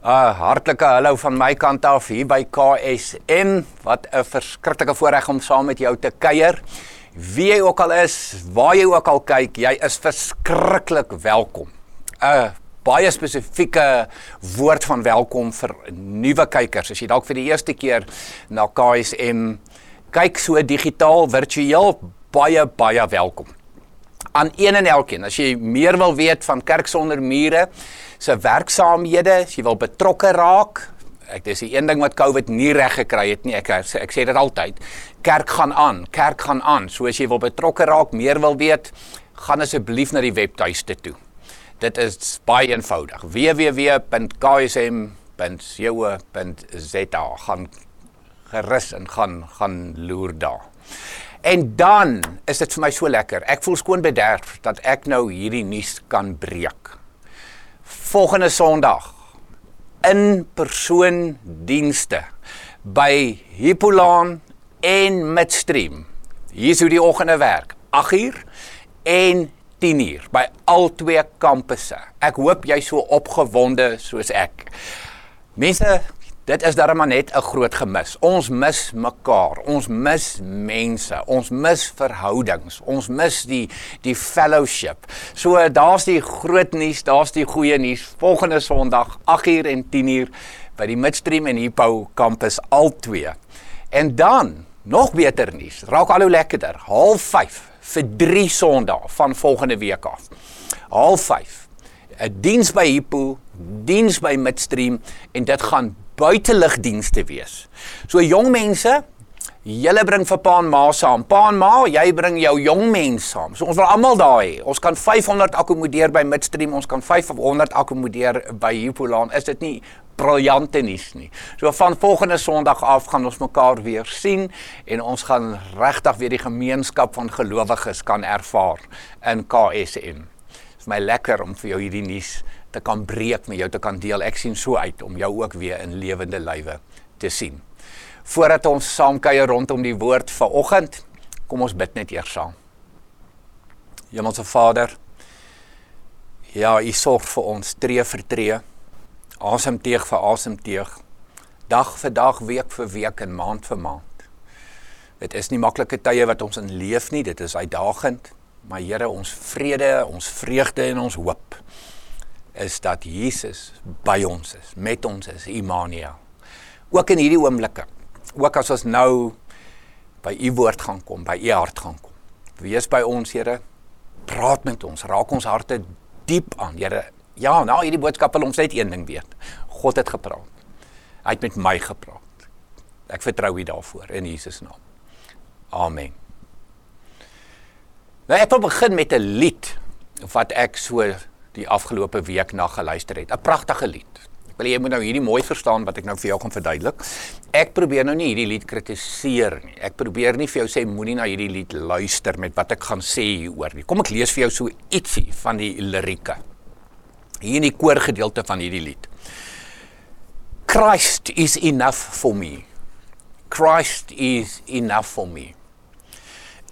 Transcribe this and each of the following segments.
'n Hartlike hallo van my kant af hier by KSM. Wat 'n verskriklike voorreg om saam met jou te kuier. Wie jy ook al is, waar jy ook al kyk, jy is verskriklik welkom. 'n Baie spesifieke woord van welkom vir nuwe kykers. As jy dalk vir die eerste keer na KSM kyk so digitaal, virtueel, baie baie welkom aan een en elkeen. As jy meer wil weet van Kerk sonder mure se werksaamhede, as jy wil betrokke raak, ek dis die een ding wat COVID nie reg gekry het nie. Ek ek sê dit altyd. Kerk gaan aan, kerk gaan aan. So as jy wil betrokke raak, meer wil weet, gaan asseblief na die webtuiste toe. Dit is baie eenvoudig. www.ksm.co.za gaan gerus en gaan gaan loer daar. En dan is dit vir my so lekker. Ek voel skoon bederf dat ek nou hierdie nuus kan breek. Volgende Sondag in persoon dienste by Hippolaan en Midstream. Hier is hoe die oggende werk. 8uur en 10uur by al twee kampusse. Ek hoop jy so opgewonde soos ek. Mense, Dit is darem net 'n groot gemis. Ons mis mekaar. Ons mis mense. Ons mis verhoudings. Ons mis die die fellowship. So daar's die groot nuus, daar's die goeie nuus. Volgende Sondag 8uur en 10uur by die Midstream en Hippo kampus al twee. En dan nog beter nuus. Raak al hoe lekkerder. 05:30 vir 3 Sondae van volgende week af. 05:30 'n diens by Hippo, diens by Midstream en dit gaan buiteligdienste wees. So jong mense, julle bring vir pa en ma saam. Pa en ma, jy bring jou jong mens saam. So ons wil almal daar hê. Ons kan 500 akkommodeer by Midstream, ons kan 500 akkommodeer by Hipolaan. Is dit nie briljante nuus nie. So van volgende Sondag af gaan ons mekaar weer sien en ons gaan regtig weer die gemeenskap van gelowiges kan ervaar in KSM. My lekker om vir jou hierdie nuus te kan breek met jou te kan deel. Ek sien so uit om jou ook weer in lewende lywe te sien. Voordat ons saam kuier rondom die woord vanoggend, kom ons bid net eers saam. Hemelse Vader, ja, U sorg vir ons tree vir tree, asemteug vir asemteug, dag vir dag, week vir week en maand vir maand. Dit is nie maklike tye wat ons in leef nie, dit is uitdagend, maar Here, ons vrede, ons vreugde en ons hoop is dat Jesus by ons is, met ons is, Immanuel. Ook in hierdie oomblikke, ook as ons nou by u woord gaan kom, by u hart gaan kom. Wees by ons, Here. Praat met ons, raak ons harte diep aan, Here. Ja, nou hierdie boodskap wil ons net een ding weet. God het gepraat. Hy het met my gepraat. Ek vertrou U daarvoor in Jesus naam. Amen. Nou ek wil begin met 'n lied wat ek so die afgelope week na geluister het. 'n Pragtige lied. Ek wil jy moet nou hierdie mooi verstaan wat ek nou vir jou gaan verduidelik. Ek probeer nou nie hierdie lied kritiseer nie. Ek probeer nie vir jou sê moenie na hierdie lied luister met wat ek gaan sê hieroor nie. Kom ek lees vir jou so ietsie van die lirieke. Hier in die koorgedeelte van hierdie lied. Christ is enough for me. Christ is enough for me.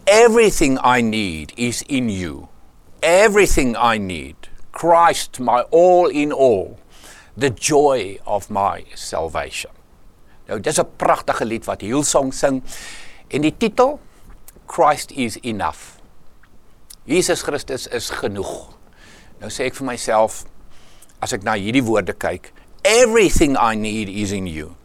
Everything I need is in you. Everything I need Christ, my all in all, the joy of my salvation. Nou dis 'n pragtige lied wat Hillsong sing en die titel Christ is enough. Jesus Christus is genoeg. Nou sê ek vir myself as ek na hierdie woorde kyk, everything I need is in you.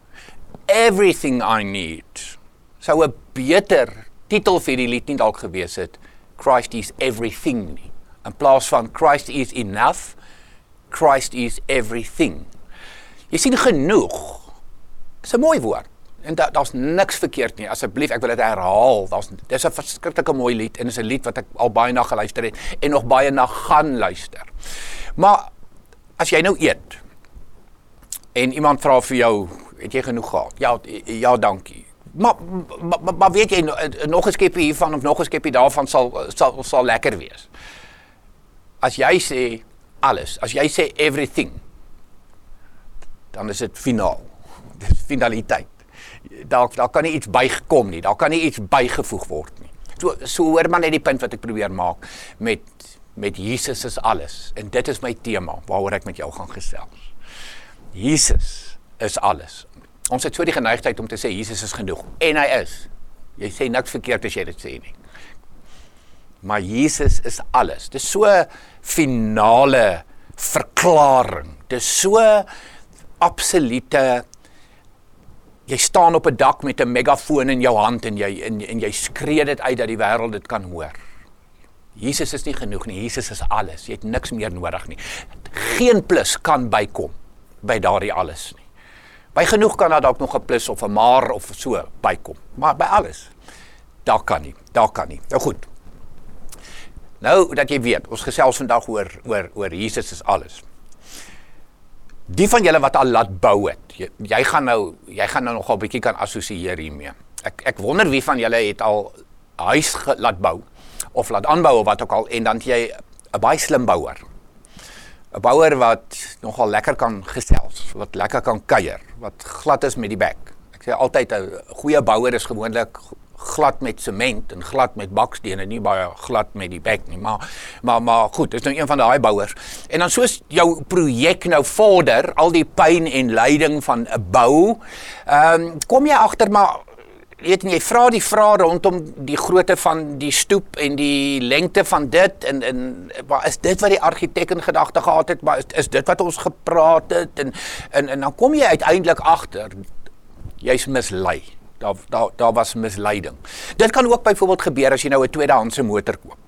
Everything I need. Sou 'n beter titel vir die lied nie dalk gewees het Christ is everything nie in plaas van Christ is enough, Christ is everything. Jy sien genoeg. Dis 'n mooi woord. En daar daar's niks verkeerd nie. Asseblief, ek wil dit herhaal. Daar's dis 'n verskriklike mooi lied en is 'n lied wat ek al baie na geluister het en nog baie na gaan luister. Maar as jy nou eet en iemand vra vir jou, het jy genoeg gehad? Ja, ja, dankie. Maar maar, maar weet jy nog 'n skepie hiervan of nog 'n skepie daarvan sal sal sal lekker wees as jy sê alles, as jy sê everything, dan is dit finaal. Dis finaliteit. Daar daar kan nie iets bygekom nie. Daar kan nie iets bygevoeg word nie. So so hoor maar net die punt wat ek probeer maak met met Jesus is alles en dit is my tema waaroor ek met jou gaan gesels. Jesus is alles. Ons het so die geneigtheid om te sê Jesus is genoeg en hy is. Jy sê niks verkeerd as jy dit sê nie. Maar Jesus is alles. Dis so finale verklaring. Dis so absolute jy staan op 'n dak met 'n megafoon in jou hand en jy en, en jy skree dit uit dat die wêreld dit kan hoor. Jesus is nie genoeg nie. Jesus is alles. Jy het niks meer nodig nie. Geen plus kan bykom by daardie alles nie. By genoeg kan daar dalk nog 'n plus of 'n maar of so bykom, maar by alles daar kan nie. Daar kan nie. Nou goed. Nou dat jy weet, ons gesels vandag oor oor oor Jesus is alles. Die van julle wat al laat bou het, jy, jy gaan nou jy gaan nou nogal bietjie kan assosieer hiermee. Ek ek wonder wie van julle het al huis laat bou of laat aanbou of wat ook al en dan jy 'n baie slim bouer. 'n Bouer wat nogal lekker kan gesels, wat lekker kan kuier, wat glad is met die bek. Ek sê altyd 'n goeie bouer is gewoonlik glad met sement en glad met bakstene, nie baie glad met die bek nie, maar maar maar goed, dis nou een van daai bouers. En dan soos jou projek nou vorder, al die pyn en lyding van 'n bou, ehm um, kom jy agter maar weet jy vra die vrae rondom die grootte van die stoep en die lengte van dit en en wat is dit wat die argitek in gedagte gehad het maar is, is dit wat ons gepraat het en en en dan kom jy uiteindelik agter jy's mislei daar daar daar was misleiding. Dit kan ook byvoorbeeld gebeur as jy nou 'n tweedehandse motor koop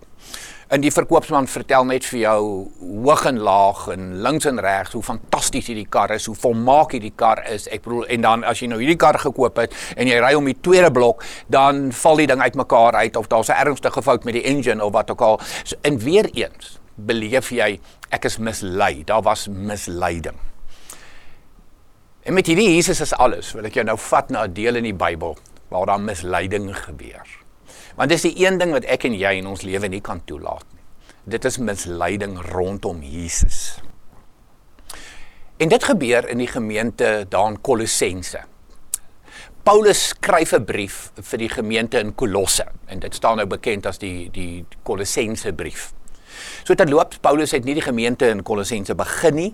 En die verkoopsman vertel net vir jou hoog en laag en links en regs hoe fantasties hierdie kar is, hoe volmaak hierdie kar is. Ek bedoel en dan as jy nou hierdie kar gekoop het en jy ry om die tweede blok, dan val die ding uitmekaar uit of daar's 'n ernstige fout met die engine of wat ook al. So, en weer eens beleef jy ek is mislei. Daar was misleiding. En met hierdie Jesus is alles. Wil ek jou nou vat na 'n deel in die Bybel waar daar misleiding gebeur. Want dis die een ding wat ek en jy in ons lewe nie kan toelaat nie. Dit is misleiding rondom Jesus. En dit gebeur in die gemeente daar in Kolossense. Paulus skryf 'n brief vir die gemeente in Kolosse en dit staan nou bekend as die die Kolossense brief. So terloops Paulus het nie die gemeente in Kolossense begin nie.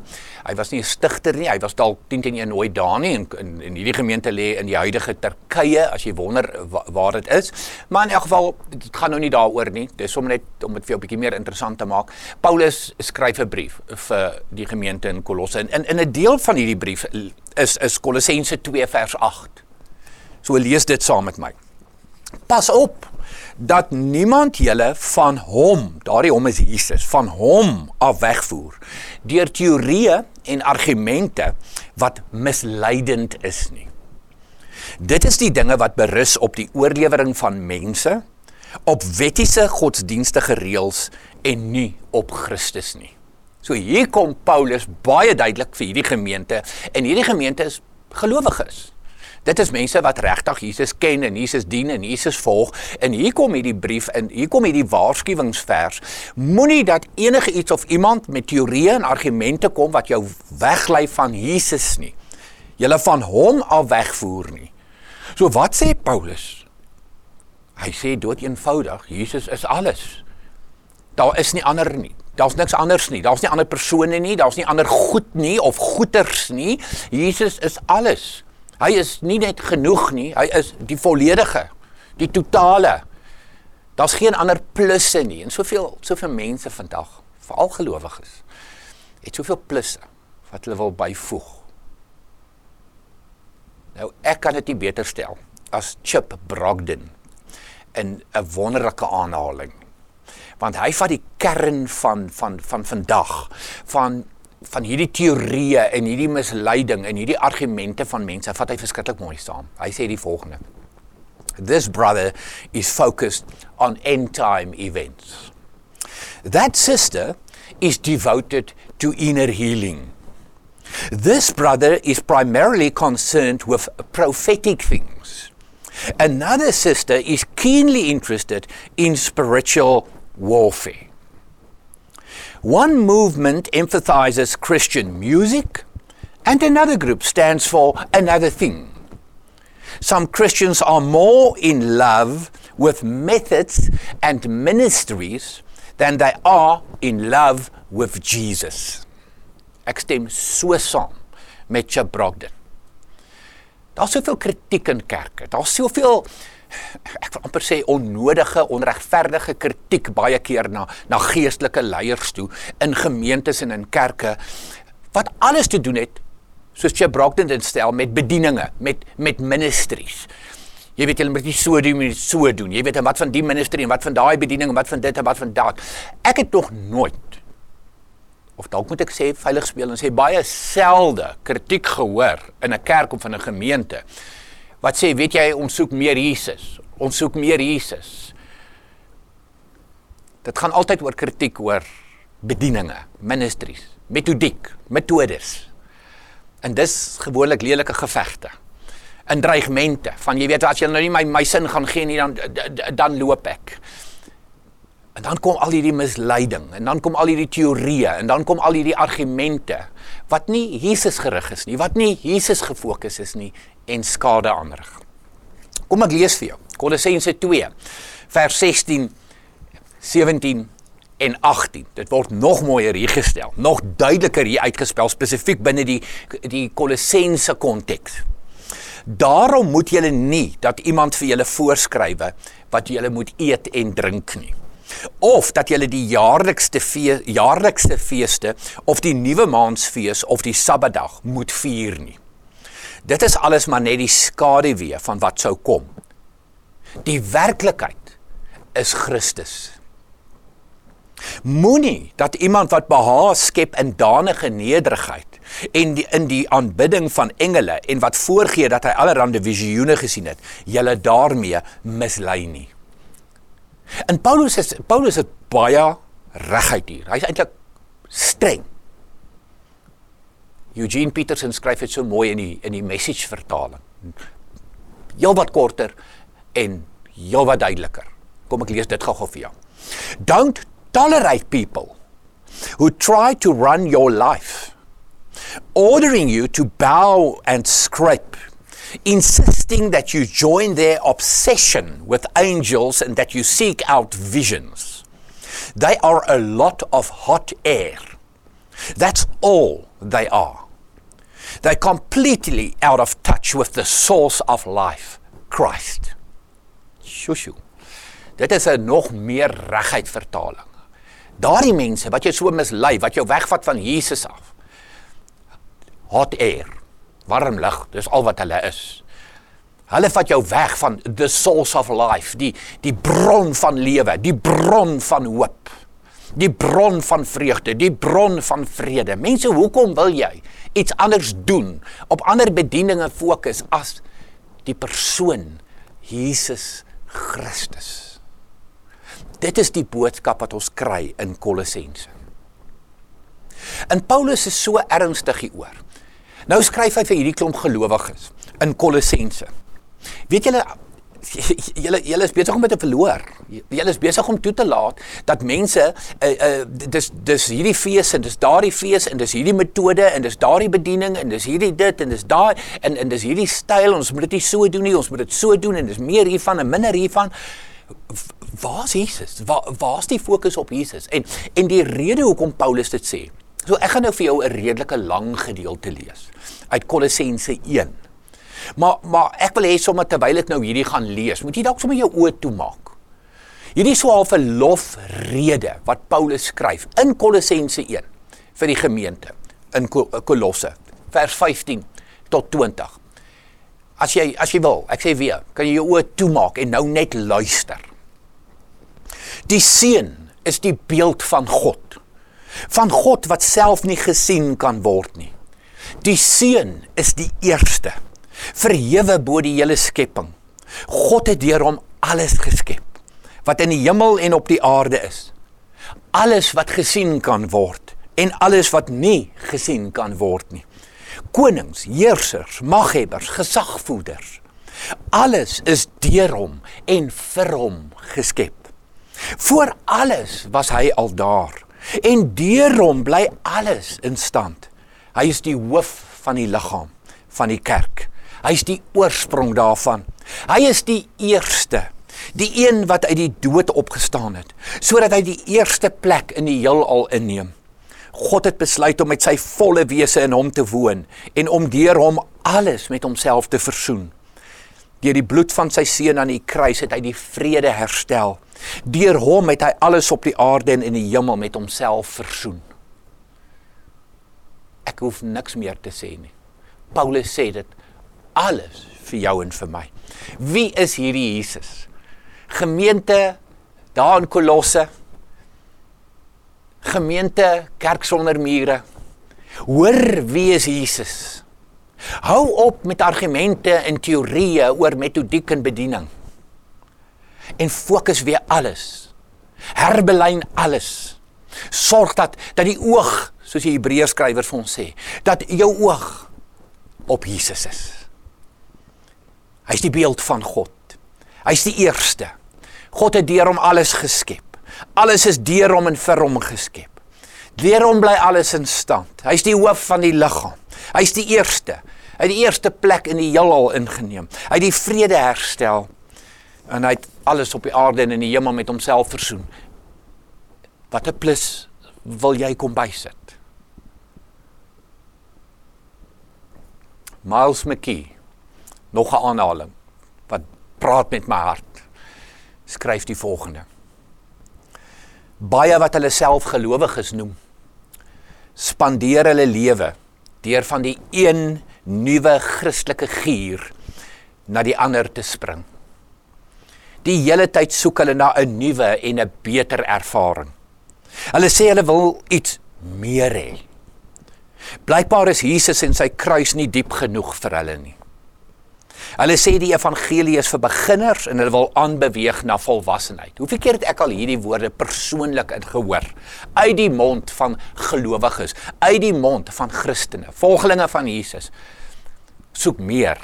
Hy was nie 'n stigter nie. Hy was dalk 10 teen 1 nooit daar nie en in, in hierdie gemeente lê in die huidige Turkye as jy wonder wa, waar dit is. Maar in elk geval dit gaan nou nie daaroor nie. Dis om net om dit vir jou 'n bietjie meer interessant te maak. Paulus skryf 'n brief vir die gemeente in Kolosse en in 'n deel van hierdie brief is is Kolossense 2 vers 8. So lees dit saam met my. Pas op dat niemand julle van hom, daardie hom is Jesus, van hom af wegvoer deur teorieë en argumente wat misleidend is nie. Dit is die dinge wat berus op die oorlewering van mense, op wettiese godsdienstige reëls en nie op Christus nie. So hier kom Paulus baie duidelik vir hierdie gemeente en hierdie gemeente is gelowiges. Dit is mense wat regtig Jesus ken en Jesus dien en Jesus volg. En hier kom hierdie brief en hier kom hierdie waarskuwingsvers. Moenie dat enige iets of iemand met teorieë en argumente kom wat jou weglei van Jesus nie. Julle van hom af wegvoer nie. So wat sê Paulus? Hy sê dood eenvoudig, Jesus is alles. Daar is nie ander nie. Daar's niks anders nie. Daar's nie ander persone nie, daar's nie ander goed nie of goeders nie. Jesus is alles. Hy is nie net genoeg nie, hy is die volledige, die totale. Daar's geen ander plusse nie. En soveel soveel mense vandag, veral gelowiges, het soveel plusse wat hulle wil byvoeg. Nou ek kan dit nie beter stel as Chip Brogden in 'n wonderlike aanhaling. Want hy vat die kern van van van vandag van van hierdie teorieë en hierdie misleiding en hierdie argumente van mense vat hy verskriklik mooi saam. Hy sê die volgende: This brother is focused on end time events. That sister is devoted to inner healing. This brother is primarily concerned with prophetic things. Another sister is keenly interested in spiritual warfare. One movement emphasizes Christian music, and another group stands for another thing. Some Christians are more in love with methods and ministries than they are in love with Jesus. Ek stem so saam met Chip Brogden. Daar's soveel kritiek in kerke. Daar's soveel ek wil amper sê onnodige, onregverdige kritiek baie keer na na geestelike leiers toe in gemeentes en in kerke wat alles te doen het soos Chip Brogden dit stel met bedieninge, met met ministries. Jy weet jy moet nie so doen, moet so doen. Jy weet en wat van die ministry en wat van daai bediening en wat van dit en wat van daat. Ek het nog nooit of dalk moet ek sê veilig speel en sê baie selde kritiek gehoor in 'n kerk of in 'n gemeente wat sê weet jy ons soek meer Jesus. Ons soek meer Jesus. Dit gaan altyd oor kritiek oor bedieninge, ministries, metodiek, metodes. En dis gewoonlik lelike gevegte in dreigmente van jy weet as jy nou nie my my sin gaan gee nie dan dan loop ek. En dan kom al hierdie misleiding en dan kom al hierdie teorieë en dan kom al hierdie argumente wat nie Jesus gerig is nie, wat nie Jesus gefokus is nie en skade aanrig. Kom ek lees vir jou. Kolossense 2 vers 16 17 en 18. Dit word nog mooier hier gestel, nog duideliker hier uitgespel spesifiek binne die die Kolossense konteks. Daarom moet julle nie dat iemand vir julle voorskrywe wat julle moet eet en drink nie. Of dat julle die jaarlikste fees, jaarlikste feeste of die nuwe maansfees of die Sabbatdag moet vier nie. Dit is alles maar net die skaduwee van wat sou kom. Die werklikheid is Christus. Moenie dat iemand wat behaag skep in danige nederigheid en die, in die aanbidding van engele en wat voorgee dat hy allerlei visioene gesien het, julle daarmee mislei nie. En Paulus is Paulus het baie regheid hier. Hy's eintlik streng. Eugene Peterson skryf dit so mooi in die in die message vertaling. Heel wat korter en heel wat duideliker. Kom ek lees dit gou-gou vir jou. Don't tolerate people who try to run your life ordering you to bow and scrape, insisting that you join their obsession with angels and that you seek out visions. They are a lot of hot air. That's all they are. They're completely out of touch with the source of life, Christ. Shushu. Dit is 'n nog meer regheid vertaling. Daardie mense wat jou so mislei, wat jou wegvat van Jesus af hot air, warm lug, dis al wat hulle is. Hulle vat jou weg van the source of life, die die bron van lewe, die bron van hoop. Die bron van vreugde, die bron van vrede. Mense, hoekom wil jy iets anders doen, op ander bedieninge fokus as die persoon Jesus Christus? Dit is die boodskap wat ons kry in Kolossense. En Paulus is so ernstig hieroor. Nou skryf hy vir hierdie klomp gelowiges in Kolossense. Weet julle julle julle is besig om te verloor. Julle is besig om toe te laat dat mense uh, uh, dis dis hierdie fees en dis daardie fees en dis hierdie metode en dis daardie bediening en dis hierdie dit en dis daai en en dis hierdie styl ons moet dit nie so doen nie ons moet dit so doen en dis meer hiervan en minder hiervan waar's Jesus? Waar waar's die fokus op Jesus? En en die rede hoekom Paulus dit sê So ek gaan nou vir jou 'n redelike lang gedeelte lees uit Kolossense 1. Maar maar ek wil hê sommer terwyl ek nou hierdie gaan lees, moet jy dalk sommer jou oë toemaak. Hierdie is so 'n verlofrede wat Paulus skryf in Kolossense 1 vir die gemeente in Kolosse vers 15 tot 20. As jy as jy wil, ek sê weer, kan jy jou oë toemaak en nou net luister. Die seun is die beeld van God van God wat self nie gesien kan word nie. Die seun is die eerste, verhewe bo die hele skepping. God het deur hom alles geskep wat in die hemel en op die aarde is. Alles wat gesien kan word en alles wat nie gesien kan word nie. Konings, heersers, maghebbers, gesagvoerders. Alles is deur hom en vir hom geskep. Voor alles was hy al daar en deur hom bly alles in stand. Hy is die hoof van die liggaam van die kerk. Hy is die oorsprong daarvan. Hy is die eerste, die een wat uit die dood opgestaan het, sodat hy die eerste plek in die heelal inneem. God het besluit om met sy volle wese in hom te woon en om deur hom alles met homself te versoen. Deur die bloed van sy seun aan die kruis het hy die vrede herstel. Deur hom het hy alles op die aarde en in die hemel met homself versoen. Ek hoef niks meer te sê nie. Paulus sê dit alles vir jou en vir my. Wie is hierdie Jesus? Gemeente daar in Kolosse gemeente kerk sonder mure. Hoor wie is Jesus? Hou op met argumente en teorieë oor metodiek en bediening. En fokus weer alles. Herbelyn alles. Sorg dat dat die oog, soos die Hebreërs skrywer vir ons sê, dat jou oog op Jesus is. Hy's die beeld van God. Hy's die eerste. God het deur hom alles geskep. Alles is deur hom en vir hom geskep. Deur hom bly alles in stand. Hy's die hoof van die liggaam. Hy's die eerste. Hy het die eerste plek in die heelal ingeneem. Hy het die vrede herstel en hy het alles op die aarde en in die hemel met homself versoen. Wat 'n plus wil jy kom bysit? Miles McKee nog 'n aanhaling wat praat met my hart. Skryf die volgende baie wat hulle self gelowiges noem spandeer hulle lewe deur van die een nuwe Christelike gier na die ander te spring. Die hele tyd soek hulle na 'n nuwe en 'n beter ervaring. Hulle sê hulle wil iets meer hê. Blykbaar is Jesus en sy kruis nie diep genoeg vir hulle nie. Hulle sê die evangelie is vir beginners en hulle wil aanbeweeg na volwassenheid. Hoeveel keer het ek al hierdie woorde persoonlik ingehoor uit die mond van gelowiges, uit die mond van Christene, volgelinge van Jesus. Soek meer.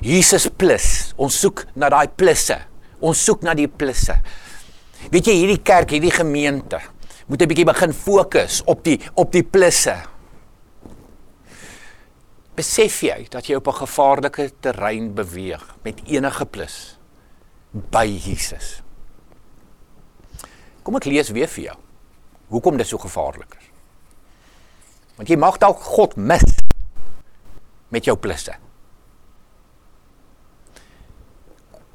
Jesus plus. Ons soek na daai plusse. Ons soek na die plusse. Weet jy hierdie kerk, hierdie gemeente moet 'n bietjie begin fokus op die op die plusse besef jy dat jy op 'n gevaarlike terrein beweeg met enige plus by Jesus. Kom ek lees weer vir jou. Hoekom dit so gevaarlik is? Want jy mag dalk God mis met jou plusse.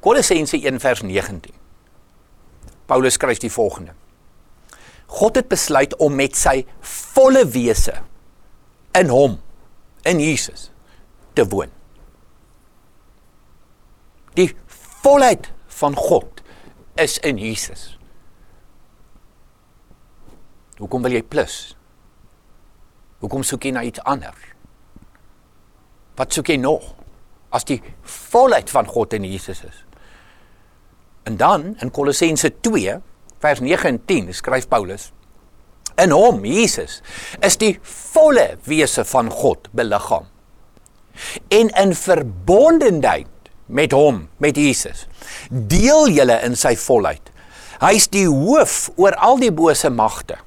Kolossense 1 vers 19. Paulus skryf die volgende: God het besluit om met sy volle wese in hom in Jesus te woon. Die volheid van God is in Jesus. Hoekom wil jy plus? Hoekom soek jy na iets anders? Wat soek jy nog as die volheid van God in Jesus is? En dan in Kolossense 2 vers 9 en 10 skryf Paulus In hom, Jesus, is die volle wese van God beliggaam. En in verbondenheid met hom, met Jesus, deel julle in sy volheid. Hy's die hoof oor al die bose magte.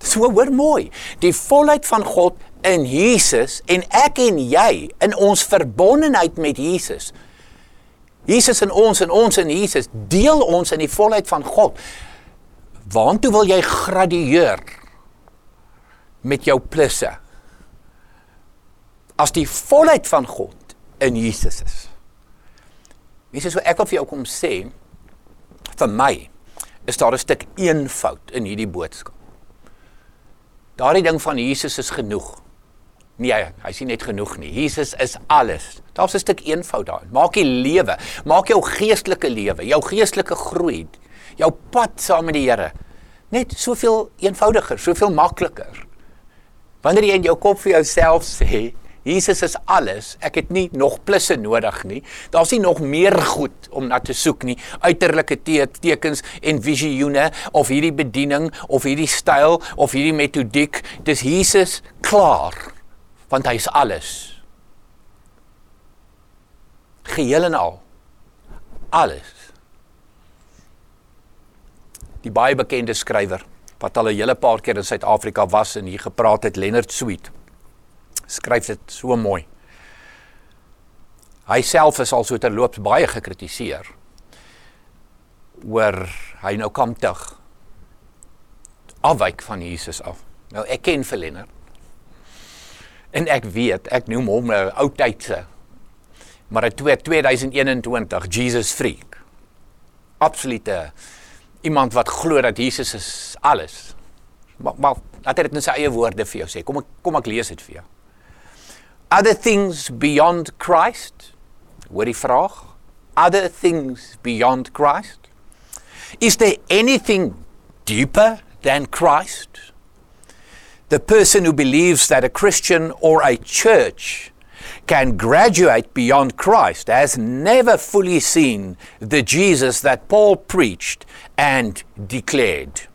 So hoor mooi, die volheid van God in Jesus en ek en jy in ons verbondenheid met Jesus. Jesus in ons en ons in Jesus deel ons in die volheid van God. Waartoe wil jy gradueer? Met jou plusse as die volheid van God in Jesus is. Sê so ek wil vir jou kom sê vir my is daar 'n stuk eenvoud in hierdie boodskap. Daardie ding van Jesus is genoeg. Nee, hy sien net genoeg nie. Jesus is alles. Daar's 'n stuk eenvoud daarin. Maak jy lewe, maak jou geestelike lewe, jou geestelike groei, jou pad saam met die Here net soveel eenvoudiger, soveel makliker. Wanneer jy in jou kop vir jouself sê, Jesus is alles, ek het nie nog plusse nodig nie. Daar's nie nog meer goed om na te soek nie. Uiterlike te tekens en visioene of hierdie bediening of hierdie styl of hierdie metodiek, dis Jesus klaar want hy is alles. Geheel en al. Alles. Die baie bekende skrywer wat al 'n hele paar keer in Suid-Afrika was en hier gepraat het Leonard Sweet. Skryf dit so mooi. Hy self is al so terloops baie gekritiseer oor hy nou kom terug afwyk van Jesus af. Nou ek ken Verlenner. En ek weet, ek noem hom 'n ou tydse maar 'n 2021 Jesus freak. Absolute iemand wat glo dat Jesus is alles. Maar maar laat hy dit in sy eie woorde vir jou sê. Kom ek kom ek lees dit vir jou. Other things beyond Christ? Hoor die vraag. Other things beyond Christ? Is there anything deeper than Christ? The person who believes that a Christian or a church can graduate beyond Christ has never fully seen the Jesus that Paul preached and declared.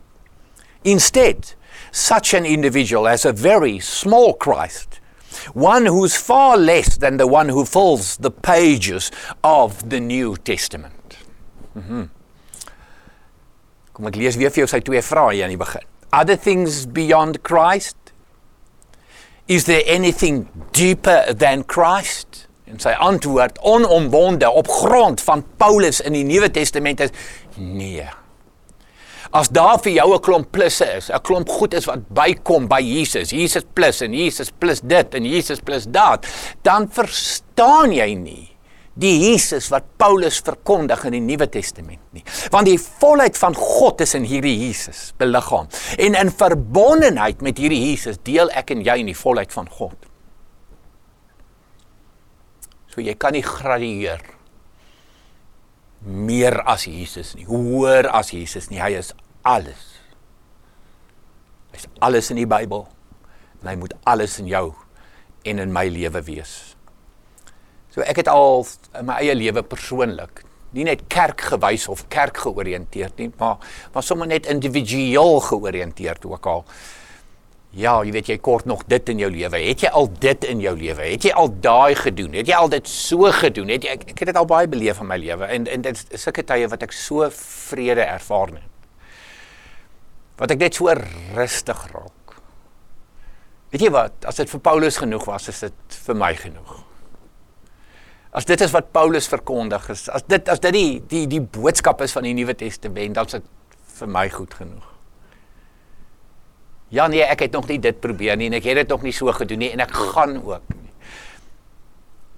Instead, such an individual has a very small Christ, one who's far less than the one who fills the pages of the New Testament. Mm-hmm. Kom ek lees weer vir jou sy twee vrae aan die begin. Other things beyond Christ? Is there anything deeper than Christ? En sy antwoord onomwonde op grond van Paulus in die Nuwe Testament is nee. As daar vir jou 'n klomp plusse is, 'n klomp goed is wat bykom by Jesus, Jesus plus en Jesus plus dit en Jesus plus dat, dan verstaan jy nie die Jesus wat Paulus verkondig in die Nuwe Testament nie. Want die volheid van God is in hierdie Jesus beliggaam. En in verbondenheid met hierdie Jesus deel ek en jy in die volheid van God. So jy kan nie gradueer meer as Jesus nie, hoër as Jesus nie. Hy is alles. Hy's alles in die Bybel. En hy moet alles in jou en in my lewe wees. So ek het al in my eie lewe persoonlik nie net kerk gewys of kerk georiënteerd nie, maar maar sommer net individueel georiënteerd ook al. Ja, jy weet jy kort nog dit in jou lewe. Het jy al dit in jou lewe? Het jy al daai gedoen? Het jy al dit so gedoen? Het jy ek, ek het dit al baie beleef in my lewe en en dit is sulke tye wat ek so vrede ervaar het. Wat ek net so rustig raak. Weet jy wat? As dit vir Paulus genoeg was, is dit vir my genoeg. As dit is wat Paulus verkondig is, as dit as dit die die die boodskap is van die Nuwe Testament, dan is dit vir my goed genoeg. Ja nee, ek het nog nie dit probeer nie en ek het dit nog nie so gedoen nie en ek gaan ook nie.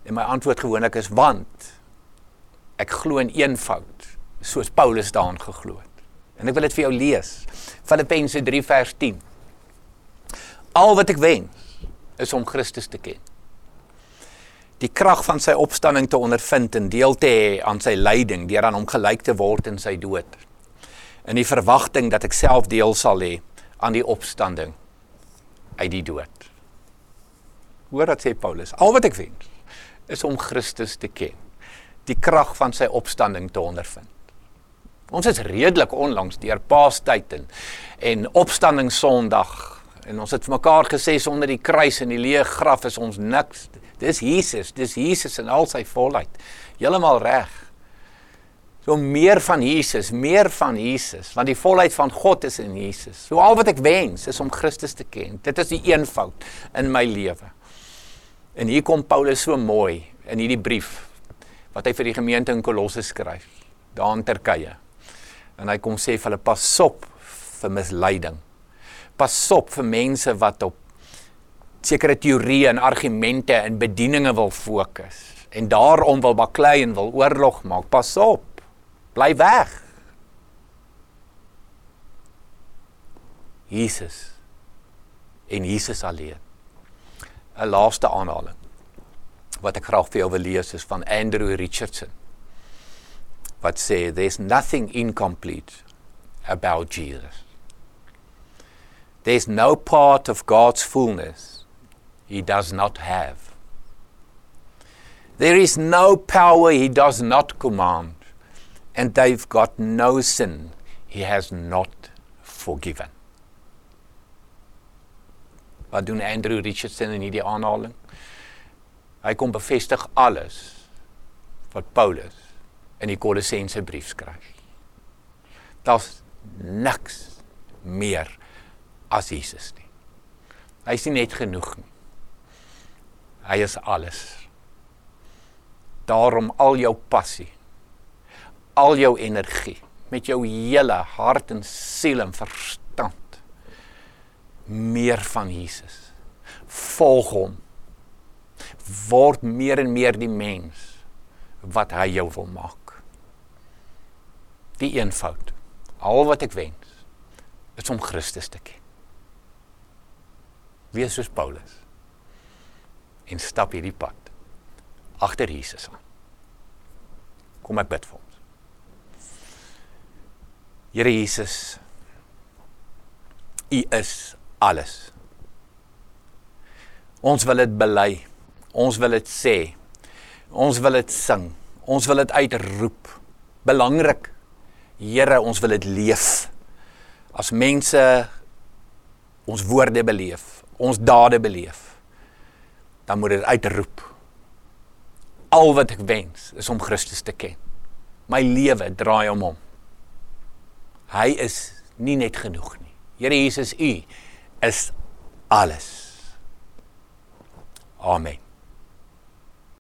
En my antwoord gewoonlik is want ek glo in eenvoud soos Paulus daarin geglo het. En ek wil dit vir jou lees. Filippense 3 vers 10. Al wat ek wens is om Christus te ken die krag van sy opstanding te ondervind en deel te hê aan sy lyding deur aan hom gelyk te word in sy dood. In die verwagting dat ek self deel sal hê aan die opstanding uit die dood. Hoor wat sê Paulus? Al wat ek wens is om Christus te ken. Die krag van sy opstanding te ondervind. Ons is redelik onlangs deur Paastyd en en opstanding Sondag en ons het vir mekaar gesê sonder die kruis en die leë graf is ons niks. Dis Jesus, dis Jesus in al sy volheid. Heeltemal reg. So meer van Jesus, meer van Jesus, want die volheid van God is in Jesus. So al wat ek wens is om Christus te ken. Dit is die eenvoud in my lewe. En hier kom Paulus so mooi in hierdie brief wat hy vir die gemeente in Kolosse skryf, daar in Turkye. En hy kom sê vir hulle pas op vir misleiding. Pas op vir mense wat op sekere teorieë en argumente en bedieninge wil fokus en daarom wil baklei en wil oorlog maak. Pas op. Bly weg. Jesus en Jesus alleen. 'n Laaste aanhaling wat ek graag vir jou wil lees is van Andrew Richardson wat sê there's nothing incomplete about Jesus. There's no part of God's fullness he does not have. There is no power he does not command, and they've got no sin he has not forgiven. Wat doen Andrew Richardson in hierdie aanhaling? Hy kom bevestig alles wat Paulus in die Kolossense brief skryf. Daar's niks meer as Jesus nie. Hy is nie net genoeg nie. Hy is alles. Daarom al jou passie, al jou energie met jou hele hart en siel en verstand meer van Jesus. Volg hom. Word meer en meer die mens wat hy jou wil maak. Die eenvoud. Al wat ek wens is om Christus te ken. Wees soos Paulus. En stap hierdie pad agter Jesus aan. Kom ek bid vir ons. Here Jesus, U is alles. Ons wil dit bely. Ons wil dit sê. Ons wil dit sing. Ons wil dit uitroep. Belangrik. Here, ons wil dit leef. As mense ons woorde beleef, ons dade beleef, dan moet dit uitroep. Al wat ek wens is om Christus te ken. My lewe draai om hom. Hy is nie net genoeg nie. Here Jesus, U is alles. Amen.